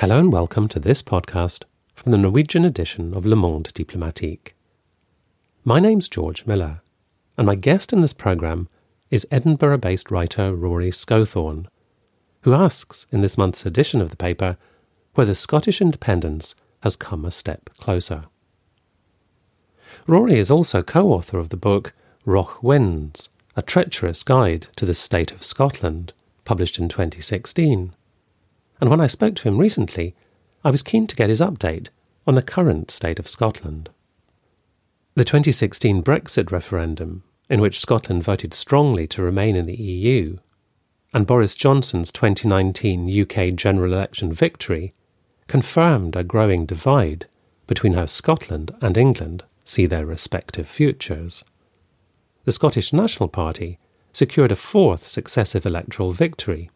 Hello and welcome to this podcast from the Norwegian edition of Le Monde Diplomatique. My name's George Miller, and my guest in this programme is Edinburgh based writer Rory Scothorne, who asks in this month's edition of the paper whether Scottish independence has come a step closer. Rory is also co author of the book Roch Winds, a treacherous guide to the state of Scotland, published in 2016 and when I spoke to him recently, I was keen to get his update on the current state of Scotland. The 2016 Brexit referendum, in which Scotland voted strongly to remain in the EU, and Boris Johnson's 2019 UK general election victory confirmed a growing divide between how Scotland and England see their respective futures. The Scottish National Party secured a fourth successive electoral victory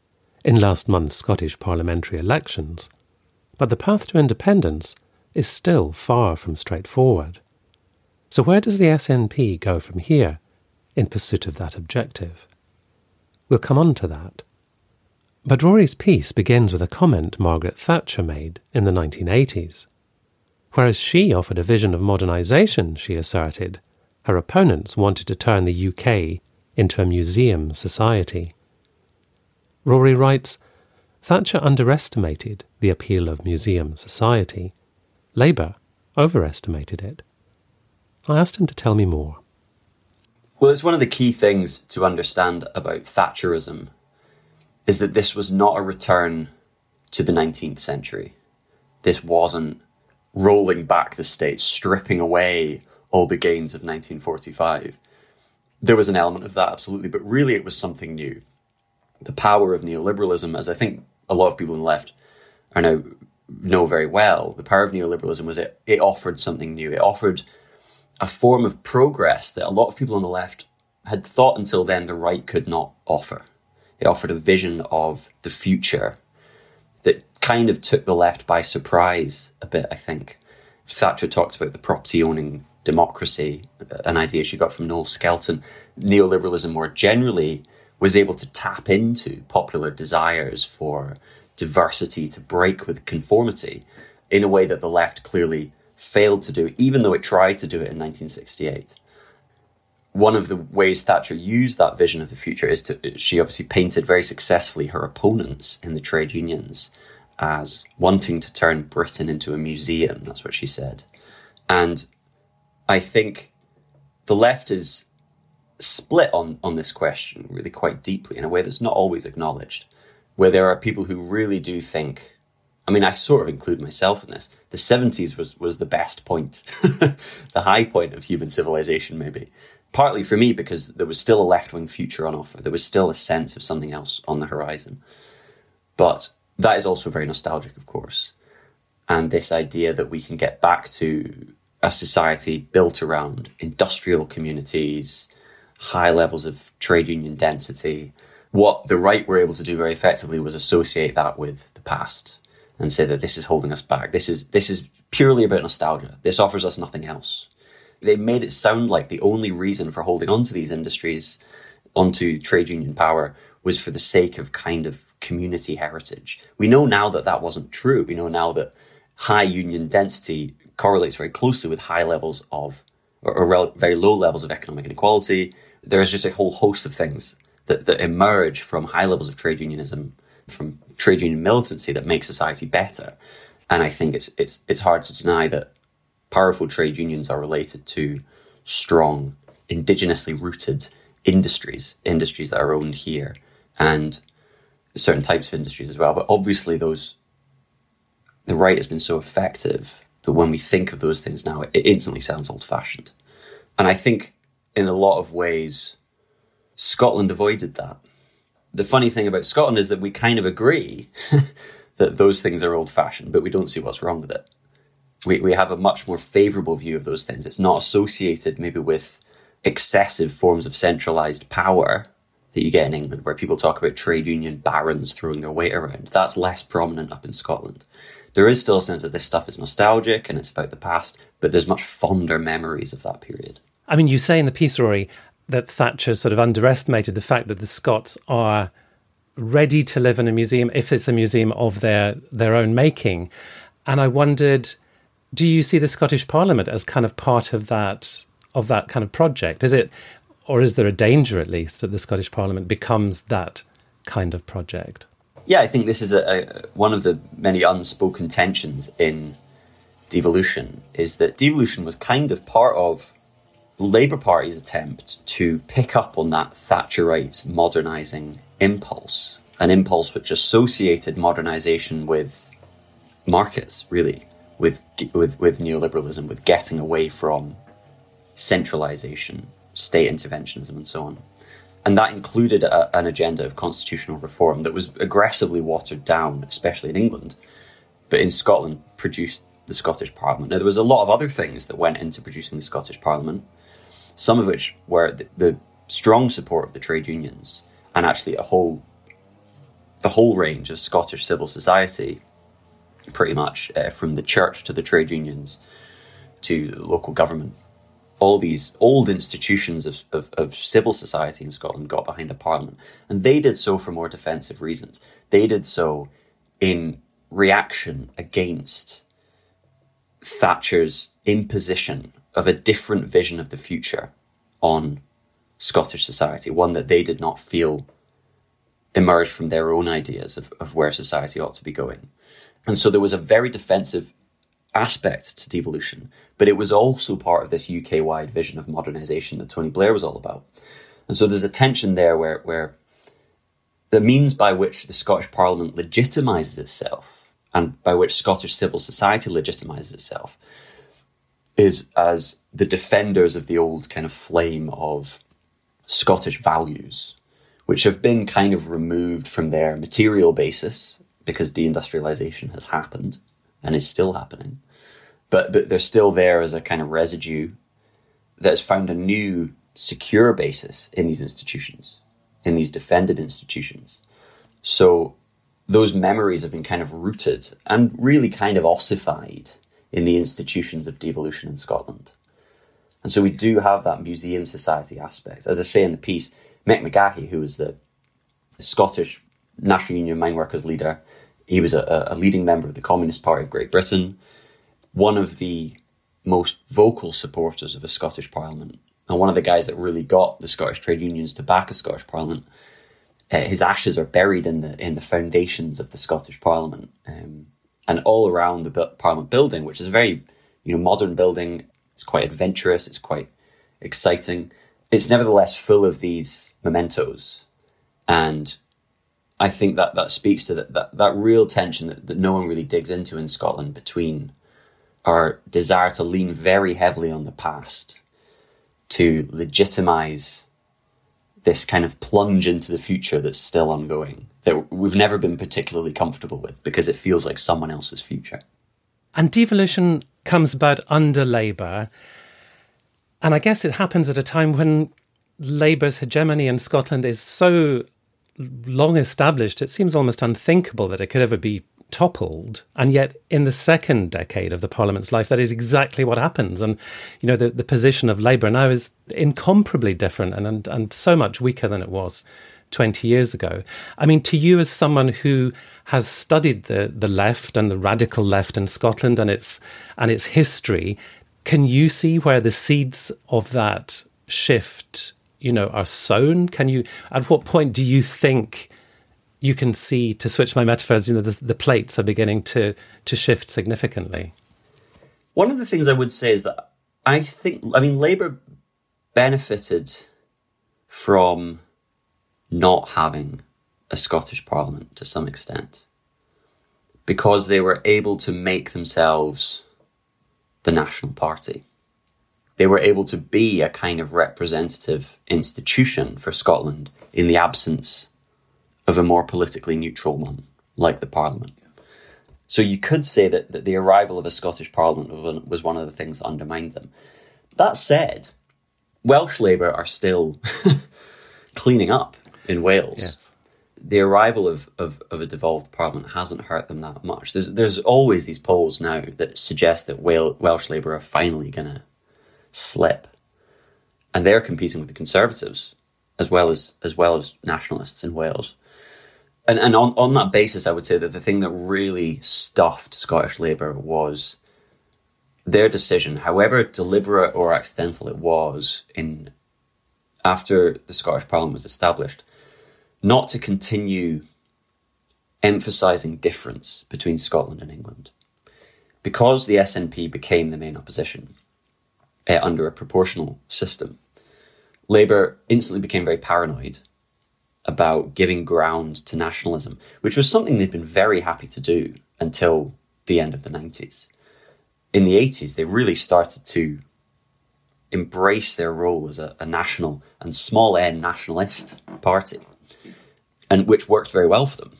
in last month's Scottish parliamentary elections, but the path to independence is still far from straightforward. So, where does the SNP go from here in pursuit of that objective? We'll come on to that. But Rory's piece begins with a comment Margaret Thatcher made in the 1980s. Whereas she offered a vision of modernisation, she asserted, her opponents wanted to turn the UK into a museum society. Rory writes Thatcher underestimated the appeal of museum society. Labour overestimated it. I asked him to tell me more. Well, it's one of the key things to understand about Thatcherism is that this was not a return to the 19th century. This wasn't rolling back the state, stripping away all the gains of 1945. There was an element of that, absolutely, but really it was something new the power of neoliberalism, as I think a lot of people on the left are now know very well, the power of neoliberalism was it, it offered something new. It offered a form of progress that a lot of people on the left had thought until then the right could not offer. It offered a vision of the future that kind of took the left by surprise a bit, I think. Thatcher talked about the property owning democracy, an idea she got from Noel Skelton. Neoliberalism more generally was able to tap into popular desires for diversity to break with conformity in a way that the left clearly failed to do, even though it tried to do it in 1968. One of the ways Thatcher used that vision of the future is to, she obviously painted very successfully her opponents in the trade unions as wanting to turn Britain into a museum. That's what she said. And I think the left is split on, on this question really quite deeply in a way that's not always acknowledged, where there are people who really do think, I mean, I sort of include myself in this. The 70s was, was the best point, the high point of human civilization, maybe. Partly for me, because there was still a left wing future on offer. There was still a sense of something else on the horizon. But that is also very nostalgic, of course. And this idea that we can get back to a society built around industrial communities, high levels of trade union density. What the right were able to do very effectively was associate that with the past and say that this is holding us back. This is this is purely about nostalgia. This offers us nothing else. They made it sound like the only reason for holding on to these industries, onto trade union power, was for the sake of kind of community heritage. We know now that that wasn't true. We know now that high union density correlates very closely with high levels of, or, or very low levels of economic inequality, there's just a whole host of things that, that emerge from high levels of trade unionism, from trade union militancy that make society better. And I think it's it's it's hard to deny that powerful trade unions are related to strong, indigenously rooted industries, industries that are owned here, and certain types of industries as well. But obviously, those the right has been so effective that when we think of those things now, it instantly sounds old fashioned. And I think in a lot of ways, Scotland avoided that. The funny thing about Scotland is that we kind of agree that those things are old fashioned, but we don't see what's wrong with it. We, we have a much more favourable view of those things. It's not associated maybe with excessive forms of centralised power that you get in England, where people talk about trade union barons throwing their weight around. That's less prominent up in Scotland. There is still a sense that this stuff is nostalgic and it's about the past, but there's much fonder memories of that period. I mean, you say in the piece, Rory, that Thatcher sort of underestimated the fact that the Scots are ready to live in a museum if it's a museum of their their own making. And I wondered, do you see the Scottish Parliament as kind of part of that of that kind of project? Is it, or is there a danger at least that the Scottish Parliament becomes that kind of project? Yeah, I think this is a, a, one of the many unspoken tensions in devolution. Is that devolution was kind of part of Labour Party's attempt to pick up on that Thatcherite modernising impulse, an impulse which associated modernisation with markets, really, with with with neoliberalism, with getting away from centralisation, state interventionism, and so on. And that included a, an agenda of constitutional reform that was aggressively watered down, especially in England, but in Scotland produced the Scottish Parliament. Now, there was a lot of other things that went into producing the Scottish Parliament, some of which were the, the strong support of the trade unions and actually a whole the whole range of Scottish civil society, pretty much uh, from the church to the trade unions to local government all these old institutions of, of, of, civil society in Scotland got behind a parliament. And they did so for more defensive reasons. They did so in reaction against Thatcher's imposition of a different vision of the future on Scottish society, one that they did not feel emerged from their own ideas of, of where society ought to be going. And so there was a very defensive aspect to devolution, but it was also part of this UK wide vision of modernisation that Tony Blair was all about. And so there's a tension there where, where the means by which the Scottish Parliament legitimises itself and by which Scottish civil society legitimises itself is as the defenders of the old kind of flame of Scottish values, which have been kind of removed from their material basis because deindustrialisation has happened and is still happening. But but they're still there as a kind of residue that has found a new secure basis in these institutions, in these defended institutions. So those memories have been kind of rooted and really kind of ossified in the institutions of devolution in Scotland. And so we do have that museum society aspect. As I say in the piece, Mick McGahey, who was the Scottish National Union mine workers leader, he was a, a leading member of the Communist Party of Great Britain, one of the most vocal supporters of a Scottish Parliament, and one of the guys that really got the Scottish trade unions to back a Scottish Parliament. Uh, his ashes are buried in the in the foundations of the Scottish Parliament, um, and all around the Parliament building, which is a very you know modern building. It's quite adventurous. It's quite exciting. It's nevertheless full of these mementos, and I think that that speaks to that that, that real tension that, that no one really digs into in Scotland between our desire to lean very heavily on the past to legitimize this kind of plunge into the future that's still ongoing that we've never been particularly comfortable with because it feels like someone else's future. And devolution comes about under Labour. And I guess it happens at a time when Labour's hegemony in Scotland is so long established, it seems almost unthinkable that it could ever be toppled. And yet, in the second decade of the Parliament's life, that is exactly what happens. And, you know, the, the position of Labour now is incomparably different and, and, and so much weaker than it was 20 years ago. I mean, to you, as someone who has studied the, the left and the radical left in Scotland and its, and its history, can you see where the seeds of that shift you know are sown can you at what point do you think you can see to switch my metaphors you know the, the plates are beginning to to shift significantly one of the things i would say is that i think i mean labor benefited from not having a scottish parliament to some extent because they were able to make themselves the national party they were able to be a kind of representative institution for Scotland in the absence of a more politically neutral one, like the Parliament. So you could say that, that the arrival of a Scottish Parliament was one of the things that undermined them. That said, Welsh Labour are still cleaning up in Wales. Yes. The arrival of, of, of, a devolved parliament hasn't hurt them that much. There's there's always these polls now that suggest that Welsh Labour are finally going to slip. And they're competing with the Conservatives as well as as well as nationalists in Wales. and, and on, on that basis, I would say that the thing that really stuffed Scottish Labour was their decision, however deliberate or accidental it was, in after the Scottish Parliament was established, not to continue emphasising difference between Scotland and England. Because the SNP became the main opposition uh, under a proportional system, Labour instantly became very paranoid about giving ground to nationalism, which was something they'd been very happy to do until the end of the 90s. In the 80s, they really started to embrace their role as a, a national and small n nationalist party, and which worked very well for them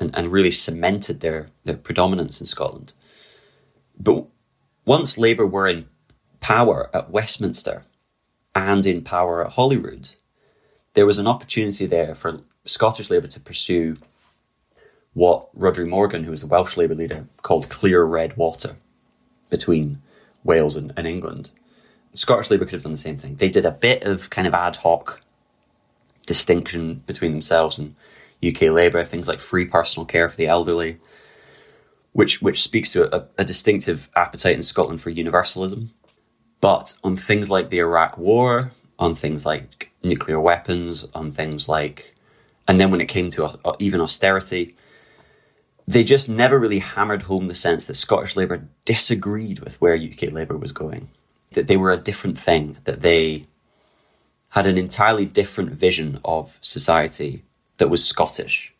and, and really cemented their, their predominance in Scotland. But once Labour were in power at Westminster and in power at Holyrood, there was an opportunity there for Scottish Labour to pursue what Rhodri Morgan, who was the Welsh Labour leader, called clear red water between Wales and, and England. Scottish Labour could have done the same thing. They did a bit of kind of ad hoc distinction between themselves and UK Labour, things like free personal care for the elderly, which which speaks to a, a distinctive appetite in Scotland for universalism. But on things like the Iraq War, on things like nuclear weapons, on things like, and then when it came to even austerity, they just never really hammered home the sense that Scottish Labour disagreed with where UK Labour was going, that they were a different thing, that they had an entirely different vision of society that was Scottish,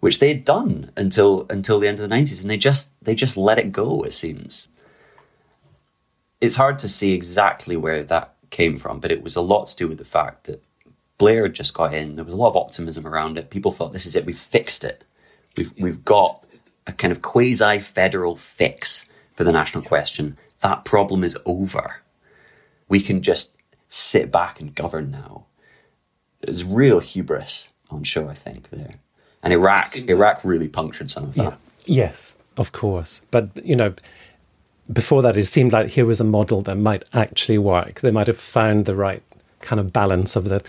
which they had done until until the end of the nineties, and they just they just let it go. It seems. It's hard to see exactly where that came from, but it was a lot to do with the fact that Blair had just got in. There was a lot of optimism around it. People thought this is it. We've fixed it. We've we've got a kind of quasi federal fix for the national question. That problem is over. We can just sit back and govern now. There's real hubris on show, I think, there. And Iraq Iraq really punctured some of that. Yeah. Yes, of course. But you know, before that, it seemed like here was a model that might actually work. They might have found the right kind of balance of the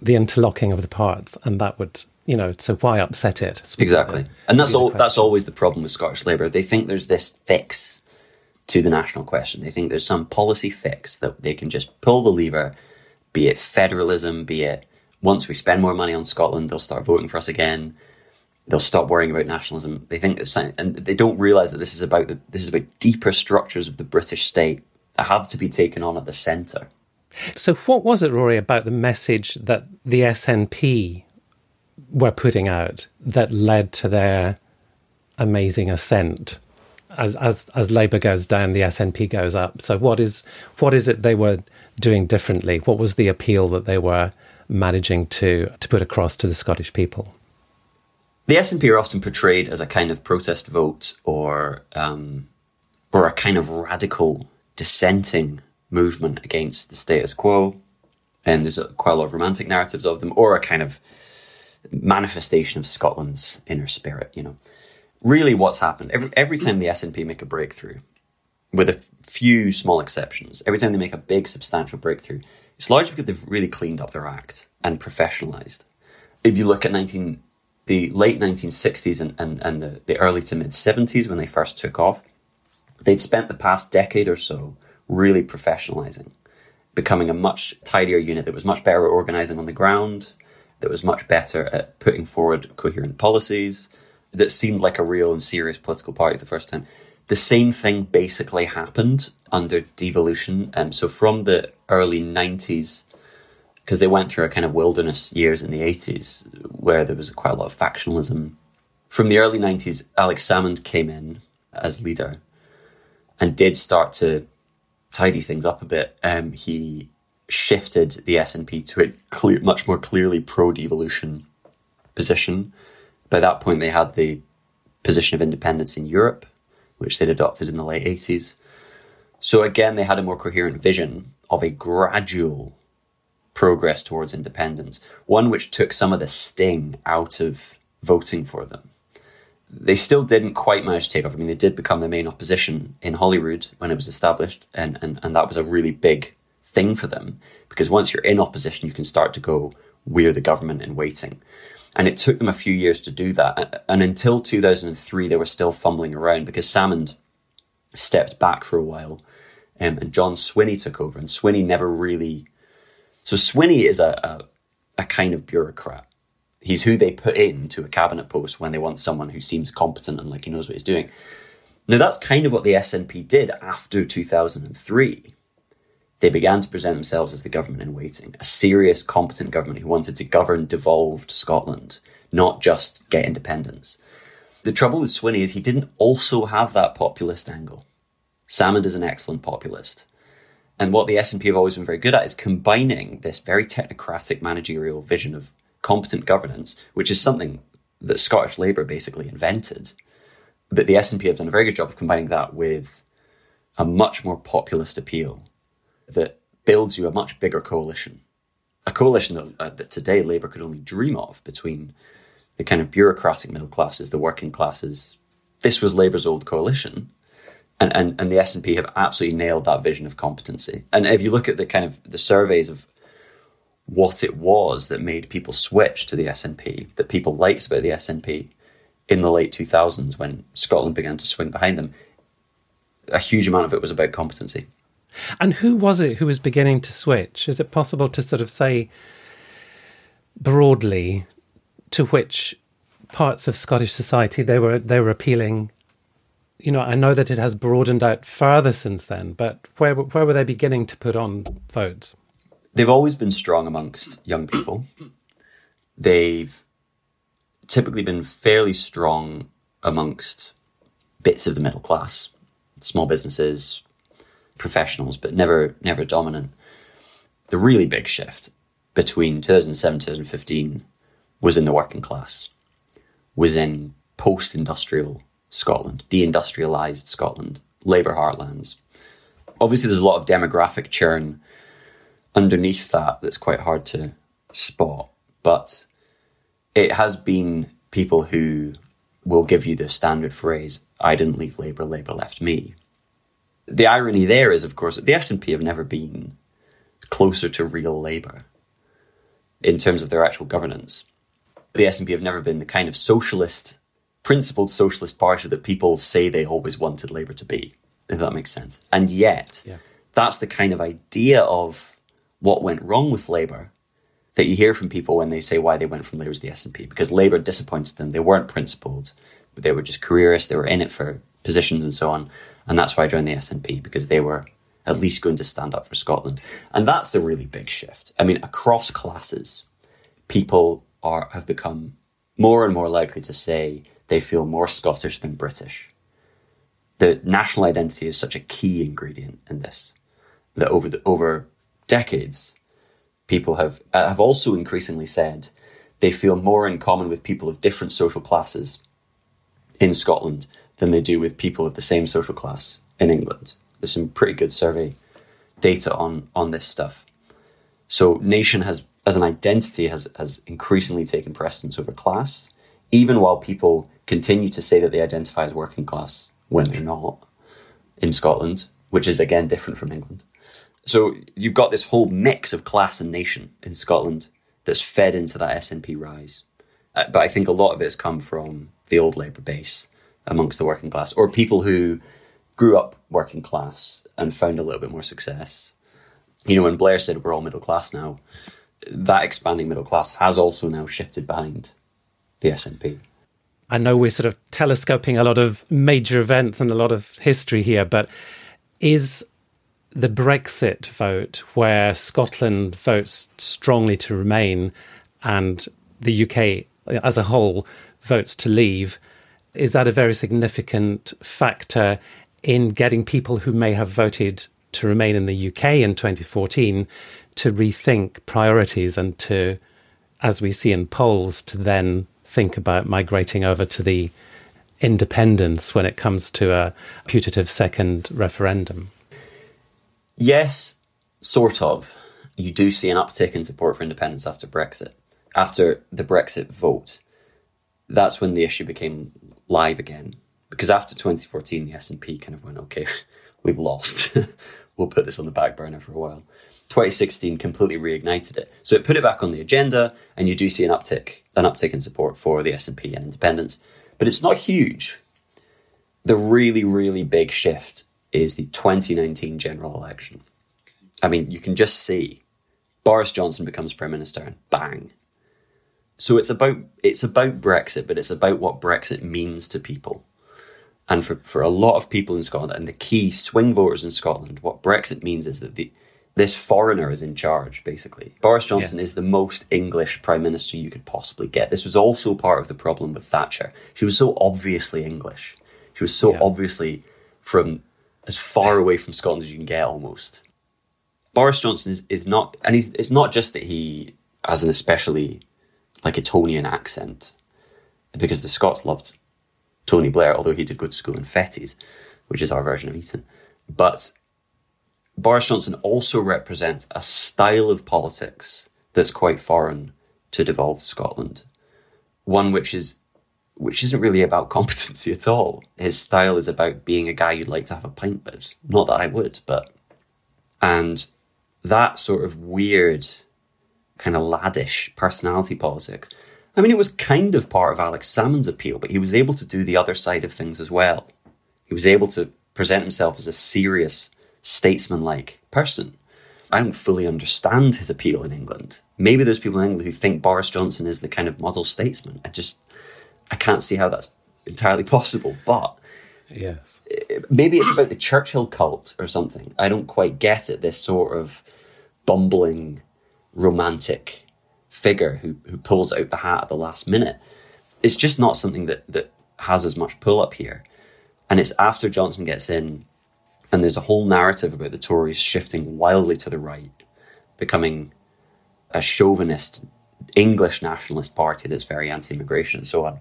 the interlocking of the parts, and that would, you know, so why upset it? Exactly, and that's all. That's always the problem with Scottish Labour. They think there's this fix to the national question. They think there's some policy fix that they can just pull the lever, be it federalism, be it once we spend more money on Scotland, they'll start voting for us again they'll stop worrying about nationalism. They think that, and they don't realize that this is about the, this is about deeper structures of the British state that have to be taken on at the centre. So, what was it, Rory, about the message that the SNP were putting out that led to their amazing ascent? As as as Labour goes down, the SNP goes up. So, what is what is it they were doing differently? What was the appeal that they were managing to to put across to the Scottish people? the SNP are often portrayed as a kind of protest vote or um, or a kind of radical dissenting movement against the status quo. And there's a, quite a lot of romantic narratives of them, or a kind of manifestation of Scotland's inner spirit. You know, really, what's happened every every time the SNP make a breakthrough, with a few small exceptions, every time they make a big substantial breakthrough, it's largely because they've really cleaned up their act and professionalized. If you look at 19 the late 1960s and, and, and the, the early to mid 70s when they first took off, they'd spent the past decade or so really professionalizing, becoming a much tidier unit that was much better at organizing on the ground, that was much better at putting forward coherent policies, that seemed like a real and serious political party the first time. The same thing basically happened under devolution. Um, so from the early 90s because they went through a kind of wilderness years in the 80s where there was quite a lot of factionalism. From the early 90s, Alex Salmond came in as leader and did start to tidy things up a bit. Um, he shifted the SNP to a clear, much more clearly pro-devolution position. By that point, they had the position of independence in Europe, which they'd adopted in the late 80s. So again, they had a more coherent vision of a gradual progress towards independence, one which took some of the sting out of voting for them. They still didn't quite manage to take off. I mean, they did become the main opposition in Holyrood when it was established, and, and, and that was a really big thing for them because once you're in opposition, you can start to go, we're the government in waiting. And it took them a few years to do that. And until 2003, they were still fumbling around because Salmond stepped back for a while um, and John Swinney took over. And Swinney never really. So Swinney is a, a, a kind of bureaucrat. He's who they put into a cabinet post when they want someone who seems competent and like he knows what he's doing. Now, that's kind of what the SNP did after 2003 they began to present themselves as the government in waiting, a serious, competent government who wanted to govern devolved Scotland, not just get independence. The trouble with Swinney is he didn't also have that populist angle. Salmond is an excellent populist. And what the SNP have always been very good at is combining this very technocratic managerial vision of competent governance, which is something that Scottish Labour basically invented. But the SNP have done a very good job of combining that with a much more populist appeal that builds you a much bigger coalition. A coalition that, uh, that today Labour could only dream of between the kind of bureaucratic middle classes, the working classes. This was Labour's old coalition. And, and, and the SNP have absolutely nailed that vision of competency. And if you look at the kind of the surveys of what it was that made people switch to the SNP, that people liked about the SNP in the late 2000s when Scotland began to swing behind them, a huge amount of it was about competency. And who was it who was beginning to switch? Is it possible to sort of say broadly to which parts of Scottish society they were they were appealing? You know, I know that it has broadened out further since then, but where where were they beginning to put on votes? They've always been strong amongst young people. They've typically been fairly strong amongst bits of the middle class, small businesses, professionals, but never never dominant. The really big shift between 2007 2015 was in the working class, was in post-industrial Scotland, deindustrialized Scotland, labour heartlands. Obviously, there's a lot of demographic churn underneath that that's quite hard to spot, but it has been people who will give you the standard phrase, I didn't leave Labour, Labour left me the irony there is, of course, the SNP have never been closer to real Labour in terms of their actual governance. The SNP have never been the kind of socialist, principled socialist party that people say they always wanted Labour to be, if that makes sense. And yet, yeah. that's the kind of idea of what went wrong with Labour that you hear from people when they say why they went from Labour to the SNP because Labour disappointed them. They weren't principled. They were just careerists. They were in it for positions and so on. And that's why I joined the SNP because they were at least going to stand up for Scotland. And that's the really big shift. I mean, across classes, people are have become more and more likely to say they feel more Scottish than British. The national identity is such a key ingredient in this that over the, over decades, people have uh, have also increasingly said they feel more in common with people of different social classes in Scotland than they do with people of the same social class in England. There's some pretty good survey data on on this stuff. So nation has as an identity has has increasingly taken precedence over class, even while people continue to say that they identify as working class when they're not in Scotland, which is again different from England. So you've got this whole mix of class and nation in Scotland that's fed into that SNP rise. Uh, but I think a lot of it has come from the old Labour base amongst the working class, or people who grew up working class and found a little bit more success. You know, when Blair said we're all middle class now, that expanding middle class has also now shifted behind the SNP. I know we're sort of telescoping a lot of major events and a lot of history here, but is the Brexit vote, where Scotland votes strongly to remain and the UK as a whole votes to leave, is that a very significant factor in getting people who may have voted to remain in the UK in 2014 to rethink priorities and to, as we see in polls, to then think about migrating over to the independence when it comes to a putative second referendum? Yes, sort of. You do see an uptick in support for independence after Brexit. After the Brexit vote, that's when the issue became live again. Because after 2014, the SNP kind of went, okay, we've lost. we'll put this on the back burner for a while. 2016 completely reignited it. So it put it back on the agenda, and you do see an uptick, an uptick in support for the SNP and independence. But it's not huge. The really, really big shift is the 2019 general election. I mean, you can just see Boris Johnson becomes prime minister, and bang. So it's about it's about Brexit, but it's about what Brexit means to people. And for, for a lot of people in Scotland, and the key swing voters in Scotland, what Brexit means is that the, this foreigner is in charge, basically. Boris Johnson yeah. is the most English prime minister you could possibly get. This was also part of the problem with Thatcher. She was so obviously English. She was so yeah. obviously from as far away from Scotland as you can get almost. Boris Johnson is, is not, and he's, it's not just that he has an especially like Etonian accent, because the Scots loved Tony Blair, although he did go to school in Fettes, which is our version of Eton. But Boris Johnson also represents a style of politics that's quite foreign to devolved Scotland. One which is which isn't really about competency at all. His style is about being a guy you'd like to have a pint with. Not that I would, but and that sort of weird, kind of laddish personality politics I mean, it was kind of part of Alex Salmond's appeal, but he was able to do the other side of things as well. He was able to present himself as a serious, statesman-like person. I don't fully understand his appeal in England. Maybe there's people in England who think Boris Johnson is the kind of model statesman. I just, I can't see how that's entirely possible. But yes, maybe it's about the Churchill cult or something. I don't quite get it. This sort of bumbling, romantic figure who who pulls out the hat at the last minute. It's just not something that that has as much pull up here. And it's after Johnson gets in, and there's a whole narrative about the Tories shifting wildly to the right, becoming a chauvinist English nationalist party that's very anti-immigration and so on.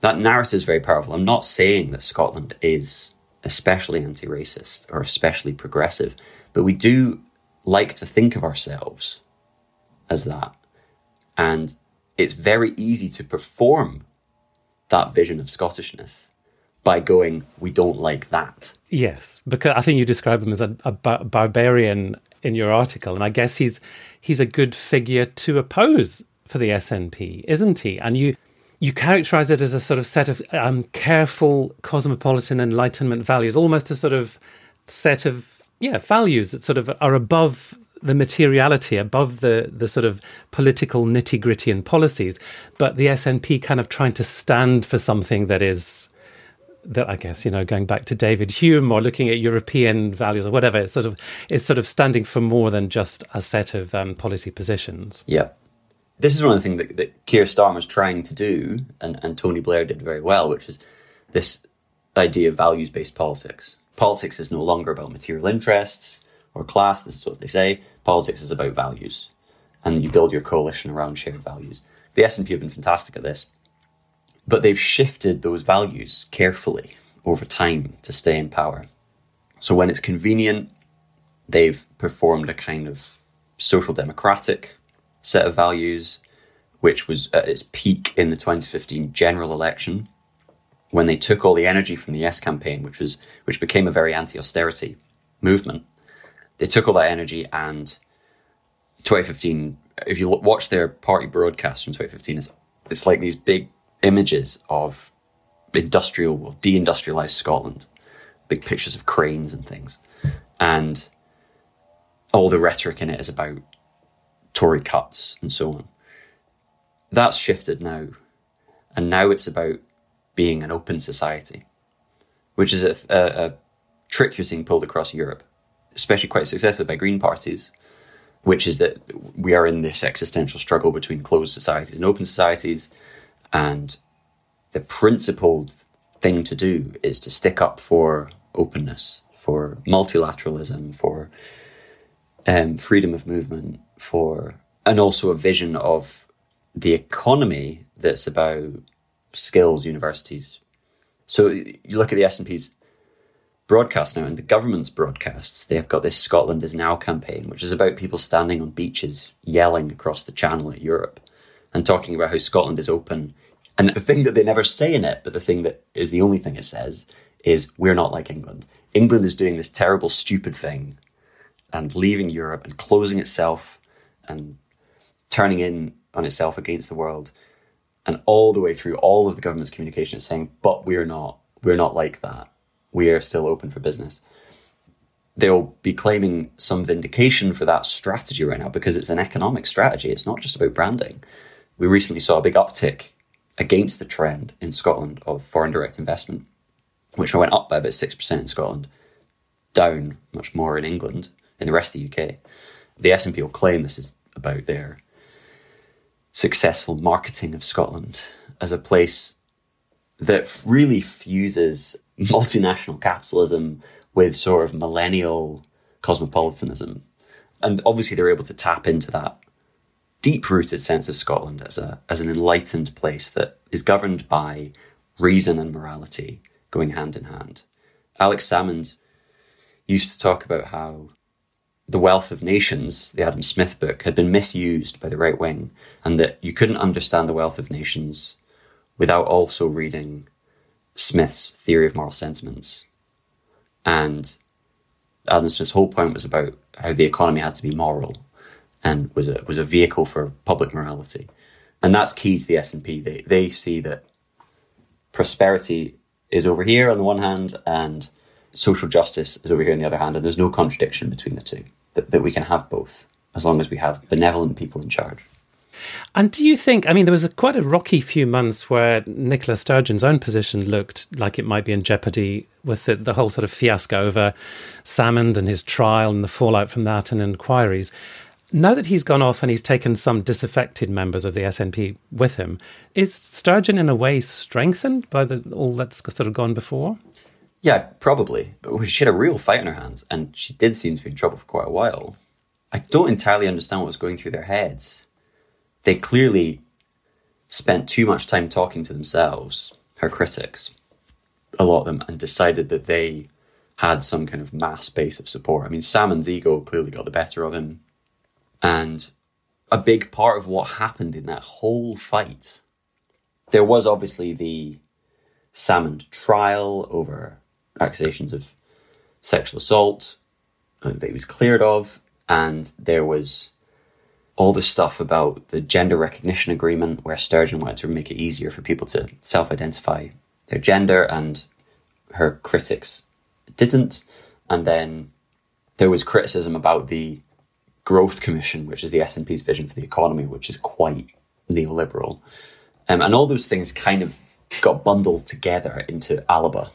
That narrative is very powerful. I'm not saying that Scotland is especially anti-racist or especially progressive, but we do like to think of ourselves as that. And it's very easy to perform that vision of Scottishness by going, we don't like that. Yes, because I think you describe him as a, a bar- barbarian in your article, and I guess he's he's a good figure to oppose for the SNP, isn't he? And you you characterize it as a sort of set of um, careful cosmopolitan enlightenment values, almost a sort of set of yeah values that sort of are above the materiality above the the sort of political nitty gritty and policies, but the SNP kind of trying to stand for something that is that I guess you know going back to David Hume or looking at European values or whatever, it's sort of is sort of standing for more than just a set of um, policy positions. Yeah. This is one of the things that, that Keir Starmer's trying to do, and, and Tony Blair did very well, which is this idea of values based politics. Politics is no longer about material interests or class, this is what they say. Politics is about values, and you build your coalition around shared values. The SNP have been fantastic at this, but they've shifted those values carefully over time to stay in power. So when it's convenient, they've performed a kind of social democratic set of values, which was at its peak in the 2015 general election, when they took all the energy from the Yes campaign, which was which became a very anti-austerity movement, they took all that energy and 2015 if you watch their party broadcast from 2015 it's, it's like these big images of industrial or deindustrialized scotland. Big pictures of cranes and things. And all the rhetoric in it is about tory cuts and so on. That's shifted now. And now it's about being an open society which is a, a, a trick you're seeing pulled across europe especially quite successfully by Green parties, which is that we are in this existential struggle between closed societies and open societies. And the principled thing to do is to stick up for openness, for multilateralism, for um, freedom of movement, for and also a vision of the economy that's about skills universities. So you look at the SNP's broadcast now, and the government's broadcasts, they've got this Scotland is Now campaign, which is about people standing on beaches yelling across the channel at Europe and talking about how Scotland is open. And the thing that they never say in it, but the thing that is the only thing it says, is we're not like England. England is doing this terrible, stupid thing and leaving Europe and closing itself and turning in on itself against the world. And all the way through all of the government's communication is saying, but we're not, we're not like that. We are still open for business. They'll be claiming some vindication for that strategy right now because it's an economic strategy. It's not just about branding. We recently saw a big uptick against the trend in Scotland of foreign direct investment, which went up by about 6% in Scotland, down much more in England, in the rest of the UK. The SNP will claim this is about their successful marketing of Scotland as a place that really fuses multinational capitalism with sort of millennial cosmopolitanism. And obviously, they're able to tap into that deep rooted sense of Scotland as, a, as an enlightened place that is governed by reason and morality going hand in hand. Alex Salmond used to talk about how the Wealth of Nations, the Adam Smith book, had been misused by the right wing, and that you couldn't understand the Wealth of Nations without also reading Smith's theory of moral sentiments. And Adam Smith's whole point was about how the economy had to be moral and was a was a vehicle for public morality. And that's key to the SNP. They they see that prosperity is over here on the one hand and social justice is over here on the other hand, and there's no contradiction between the two. That, that we can have both as long as we have benevolent people in charge. And do you think, I mean, there was a, quite a rocky few months where Nicola Sturgeon's own position looked like it might be in jeopardy with the, the whole sort of fiasco over Salmond and his trial and the fallout from that and inquiries. Now that he's gone off and he's taken some disaffected members of the SNP with him, is Sturgeon in a way strengthened by the, all that's sort of gone before? Yeah, probably. She had a real fight in her hands, and she did seem to be in trouble for quite a while. I don't entirely understand what was going through their heads. They clearly spent too much time talking to themselves, her critics, a lot of them, and decided that they had some kind of mass base of support. I mean, Salmond's ego clearly got the better of him. And a big part of what happened in that whole fight, there was obviously the Salmon trial over accusations of sexual assault that he was cleared of, and there was all the stuff about the gender recognition agreement where Sturgeon wanted to make it easier for people to self identify their gender, and her critics didn't. And then there was criticism about the Growth Commission, which is the SNP's vision for the economy, which is quite neoliberal. Um, and all those things kind of got bundled together into Alba.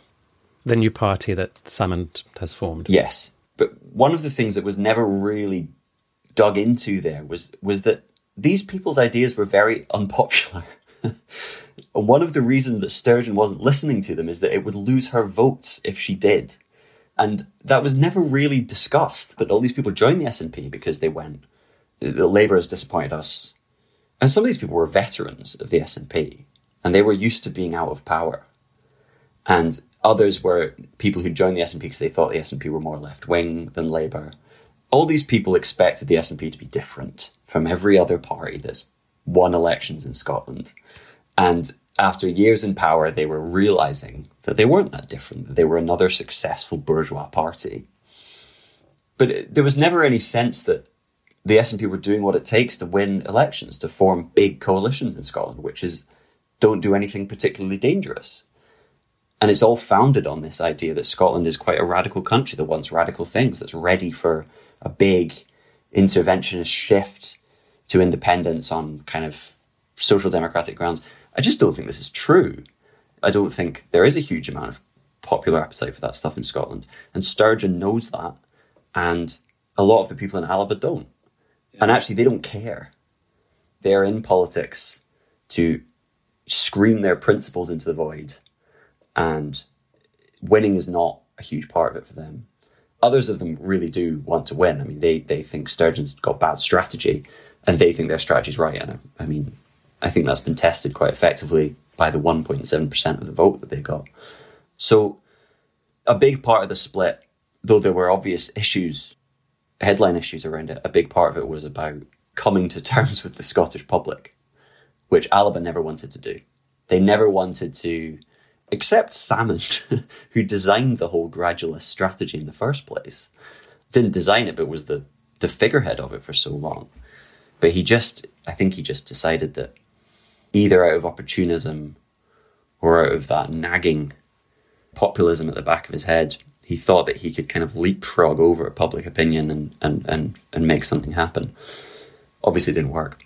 The new party that Salmond has formed. Yes. But one of the things that was never really dug into there was was that these people's ideas were very unpopular. and one of the reasons that Sturgeon wasn't listening to them is that it would lose her votes if she did. And that was never really discussed. But all these people joined the SNP because they went, the Labour has disappointed us. And some of these people were veterans of the SNP and they were used to being out of power. And others were people who joined the SNP because they thought the SNP were more left wing than Labour. All these people expected the SNP to be different from every other party that's won elections in Scotland. And after years in power, they were realizing that they weren't that different, that they were another successful bourgeois party. But it, there was never any sense that the SNP were doing what it takes to win elections, to form big coalitions in Scotland, which is don't do anything particularly dangerous. And it's all founded on this idea that Scotland is quite a radical country that wants radical things, that's ready for a big interventionist shift to independence on kind of social democratic grounds. I just don't think this is true. I don't think there is a huge amount of popular appetite for that stuff in Scotland. And Sturgeon knows that. And a lot of the people in Alba don't. And actually, they don't care. They're in politics to scream their principles into the void. And winning is not a huge part of it for them. Others of them really do want to win. I mean, they, they think Sturgeon's got bad strategy and they think their strategy's right. And I, I mean, I think that's been tested quite effectively by the 1.7% of the vote that they got. So, a big part of the split, though there were obvious issues, headline issues around it, a big part of it was about coming to terms with the Scottish public, which Alba never wanted to do. They never wanted to accept Salmond, who designed the whole gradualist strategy in the first place. didn't design it, but was the the figurehead of it for so long. But he just, I think he just decided that either out of opportunism or out of that nagging populism at the back of his head, he thought that he could kind of leapfrog over public opinion and, and, and, and make something happen. Obviously, didn't work.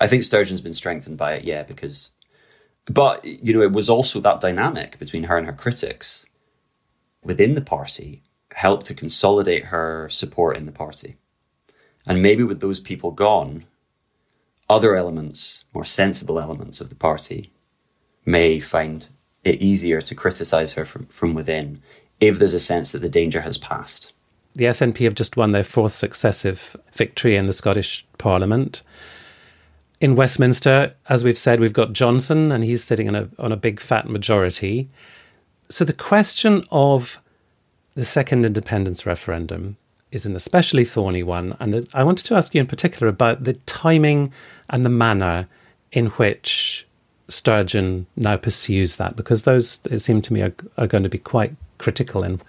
I think Sturgeon's been strengthened by it, yeah, because, but, you know, it was also that dynamic between her and her critics within the party helped to consolidate her support in the party. And maybe with those people gone, other elements, more sensible elements of the party, may find it easier to criticise her from, from within if there's a sense that the danger has passed. The SNP have just won their fourth successive victory in the Scottish Parliament. In Westminster, as we've said, we've got Johnson, and he's sitting on a on a big fat majority. So the question of the second independence referendum is an especially thorny one, and I wanted to ask you in particular about the timing and the manner in which Sturgeon now pursues that, because those it seem to me are, are going to be quite critical in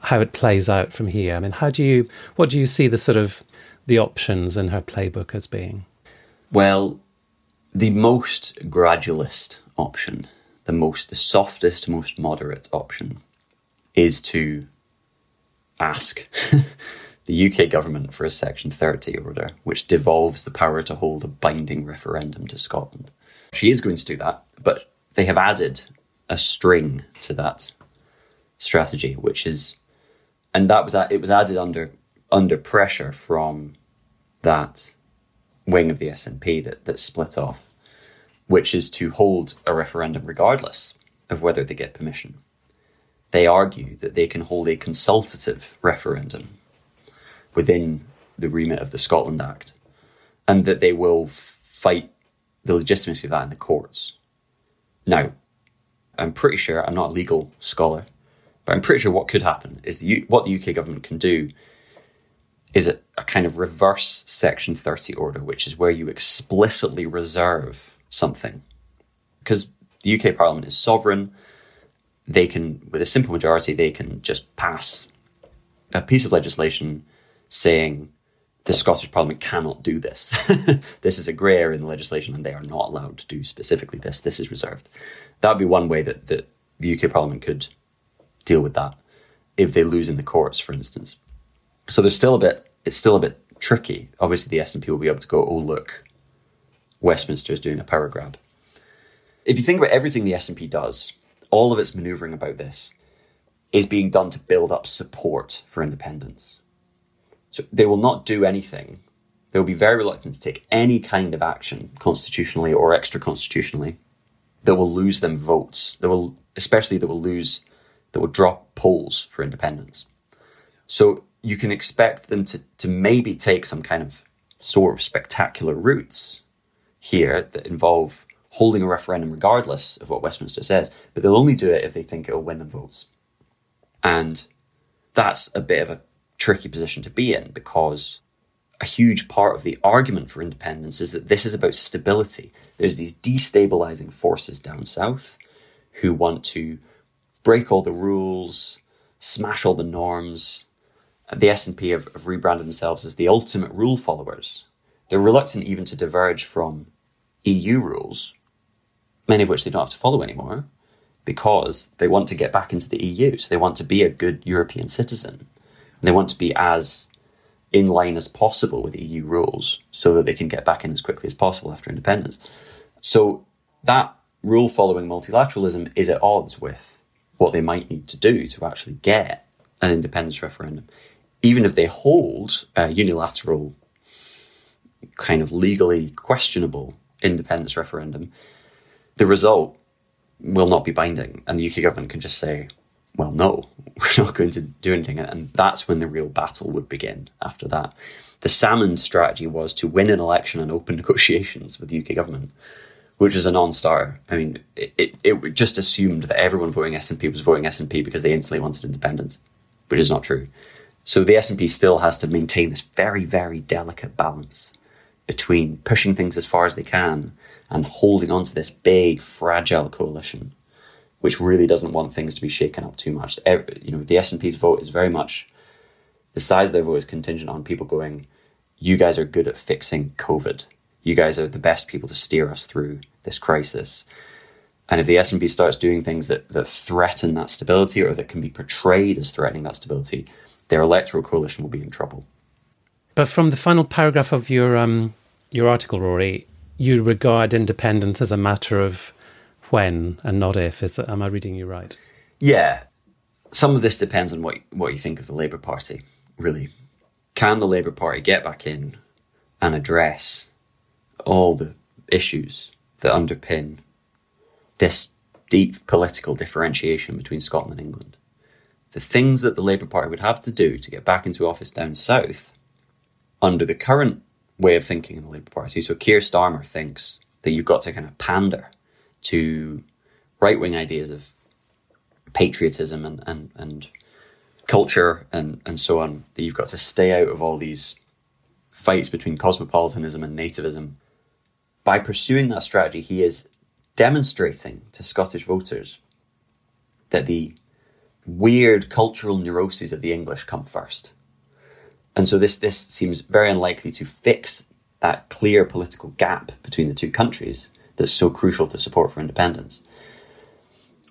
how it plays out from here. I mean, how do you what do you see the sort of the options in her playbook as being? Well, the most gradualist option, the most the softest, most moderate option, is to ask the UK government for a Section 30 order, which devolves the power to hold a binding referendum to Scotland. She is going to do that, but they have added a string to that strategy, which is, and that was it was added under under pressure from that wing of the SNP that that split off, which is to hold a referendum regardless of whether they get permission. They argue that they can hold a consultative referendum within the remit of the Scotland Act, and that they will fight the legitimacy of that in the courts. Now, I'm pretty sure I'm not a legal scholar, but I'm pretty sure what could happen is the, what the UK government can do is a, a kind of reverse Section 30 order, which is where you explicitly reserve something. Because the UK Parliament is sovereign, they can, with a simple majority, they can just pass a piece of legislation saying the Scottish Parliament cannot do this. this is a grey area in the legislation, and they are not allowed to do specifically this. This is reserved. That would be one way that, that the UK Parliament could deal with that if they lose in the courts, for instance. So there's still a bit. It's still a bit tricky. Obviously, the SNP will be able to go, "Oh, look, Westminster is doing a power grab." If you think about everything the SNP does, all of its manoeuvring about this is being done to build up support for independence. So they will not do anything. They will be very reluctant to take any kind of action, constitutionally or extra constitutionally, that will lose them votes. That will, especially that will lose, that will drop polls for independence. So you can expect them to, to maybe take some kind of sort of spectacular routes here that involve holding a referendum regardless of what Westminster says, but they'll only do it if they think it will win them votes. And that's a bit of a tricky position to be in because a huge part of the argument for independence is that this is about stability. There's these destabilizing forces down south who want to break all the rules, smash all the norms. The SNP have, have rebranded themselves as the ultimate rule followers. They're reluctant even to diverge from EU rules, many of which they don't have to follow anymore, because they want to get back into the EU. So they want to be a good European citizen. And they want to be as in line as possible with EU rules so that they can get back in as quickly as possible after independence. So that rule following multilateralism is at odds with what they might need to do to actually get an independence referendum. Even if they hold a unilateral, kind of legally questionable independence referendum, the result will not be binding. And the UK government can just say, well, no, we're not going to do anything. And that's when the real battle would begin after that. The Salmond strategy was to win an election and open negotiations with the UK government, which was a non starter. I mean, it, it, it just assumed that everyone voting SNP was voting SNP because they instantly wanted independence, which is not true. So the SNP still has to maintain this very, very delicate balance between pushing things as far as they can and holding on to this big, fragile coalition which really doesn't want things to be shaken up too much. You know, the SNP's vote is very much the size of their vote is contingent on people going, you guys are good at fixing COVID. You guys are the best people to steer us through this crisis. And if the SNP starts doing things that, that threaten that stability or that can be portrayed as threatening that stability, their electoral coalition will be in trouble. But from the final paragraph of your um, your article, Rory, you regard independence as a matter of when and not if. Is am I reading you right? Yeah, some of this depends on what what you think of the Labour Party. Really, can the Labour Party get back in and address all the issues that underpin this deep political differentiation between Scotland and England? The things that the Labour Party would have to do to get back into office down south under the current way of thinking in the Labour Party. So Keir Starmer thinks that you've got to kind of pander to right wing ideas of patriotism and, and, and culture and, and so on, that you've got to stay out of all these fights between cosmopolitanism and nativism. By pursuing that strategy, he is demonstrating to Scottish voters that the weird cultural neuroses of the English come first. And so this this seems very unlikely to fix that clear political gap between the two countries that's so crucial to support for independence.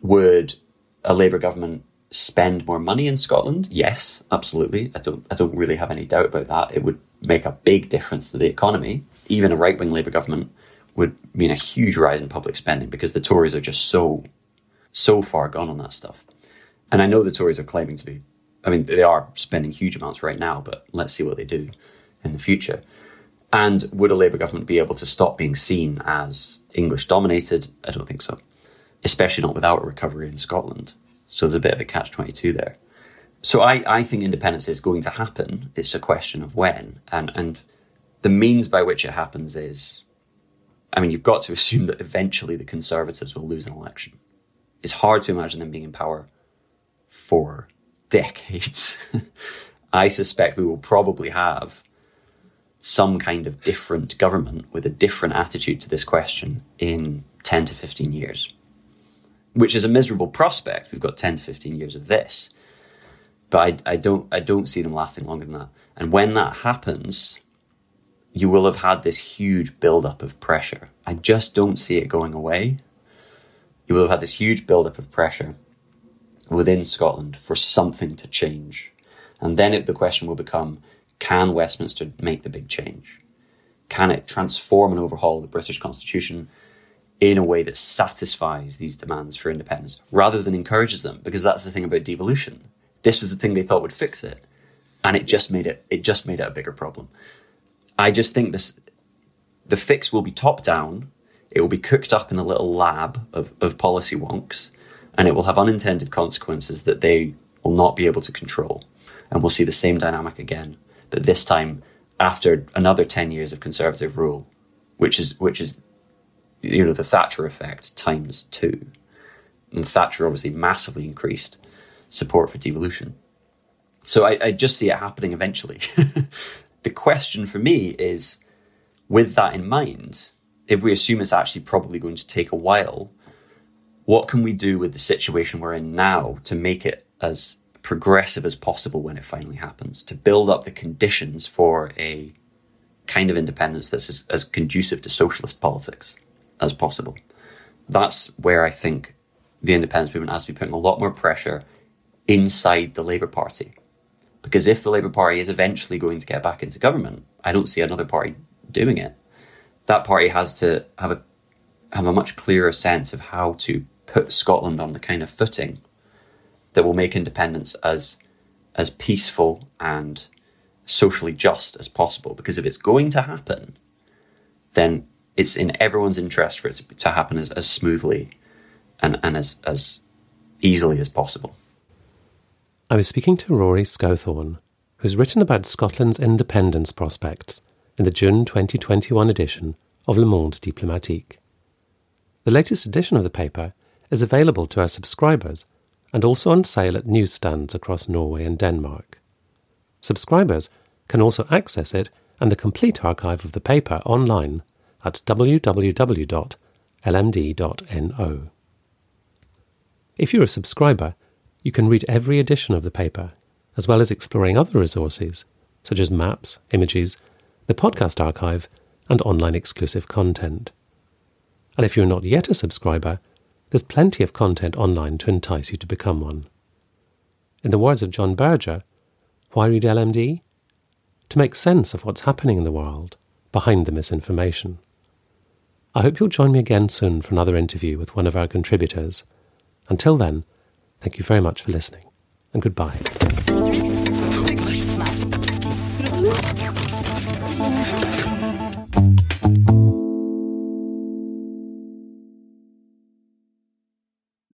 Would a Labour government spend more money in Scotland? Yes, absolutely. I don't I don't really have any doubt about that. It would make a big difference to the economy. Even a right wing Labour government would mean a huge rise in public spending because the Tories are just so so far gone on that stuff. And I know the Tories are claiming to be I mean they are spending huge amounts right now, but let's see what they do in the future. And would a Labour government be able to stop being seen as English dominated? I don't think so. Especially not without a recovery in Scotland. So there's a bit of a catch 22 there. So I, I think independence is going to happen. It's a question of when. And, and the means by which it happens is, I mean, you've got to assume that eventually the Conservatives will lose an election. It's hard to imagine them being in power for decades. I suspect we will probably have some kind of different government with a different attitude to this question in 10 to 15 years which is a miserable prospect. We've got 10 to 15 years of this. But I, I don't I don't see them lasting longer than that. And when that happens, you will have had this huge build-up of pressure. I just don't see it going away. You will have had this huge build-up of pressure within Scotland for something to change. And then it, the question will become, can Westminster make the big change? Can it transform and overhaul the British Constitution in a way that satisfies these demands for independence rather than encourages them? Because that's the thing about devolution. This was the thing they thought would fix it and it just made it it just made it a bigger problem. I just think this the fix will be top down it will be cooked up in a little lab of, of policy wonks and it will have unintended consequences that they will not be able to control and we'll see the same dynamic again but this time after another 10 years of conservative rule which is which is you know, the Thatcher effect times two. And Thatcher obviously massively increased support for devolution. So I, I just see it happening eventually. the question for me is with that in mind, if we assume it's actually probably going to take a while, what can we do with the situation we're in now to make it as progressive as possible when it finally happens, to build up the conditions for a kind of independence that's as, as conducive to socialist politics? as possible. That's where I think the independence movement has to be putting a lot more pressure inside the Labour Party. Because if the Labour Party is eventually going to get back into government, I don't see another party doing it. That party has to have a have a much clearer sense of how to put Scotland on the kind of footing that will make independence as as peaceful and socially just as possible. Because if it's going to happen, then it's in everyone's interest for it to happen as, as smoothly and, and as, as easily as possible. I was speaking to Rory Scothorne, who's written about Scotland's independence prospects in the June 2021 edition of Le Monde Diplomatique. The latest edition of the paper is available to our subscribers and also on sale at newsstands across Norway and Denmark. Subscribers can also access it and the complete archive of the paper online at www.lmd.no. If you're a subscriber, you can read every edition of the paper as well as exploring other resources, such as maps, images, the podcast archive, and online exclusive content. And if you're not yet a subscriber, there's plenty of content online to entice you to become one. In the words of John Berger, why read LMD? To make sense of what's happening in the world behind the misinformation. I hope you'll join me again soon for another interview with one of our contributors. Until then, thank you very much for listening, and goodbye.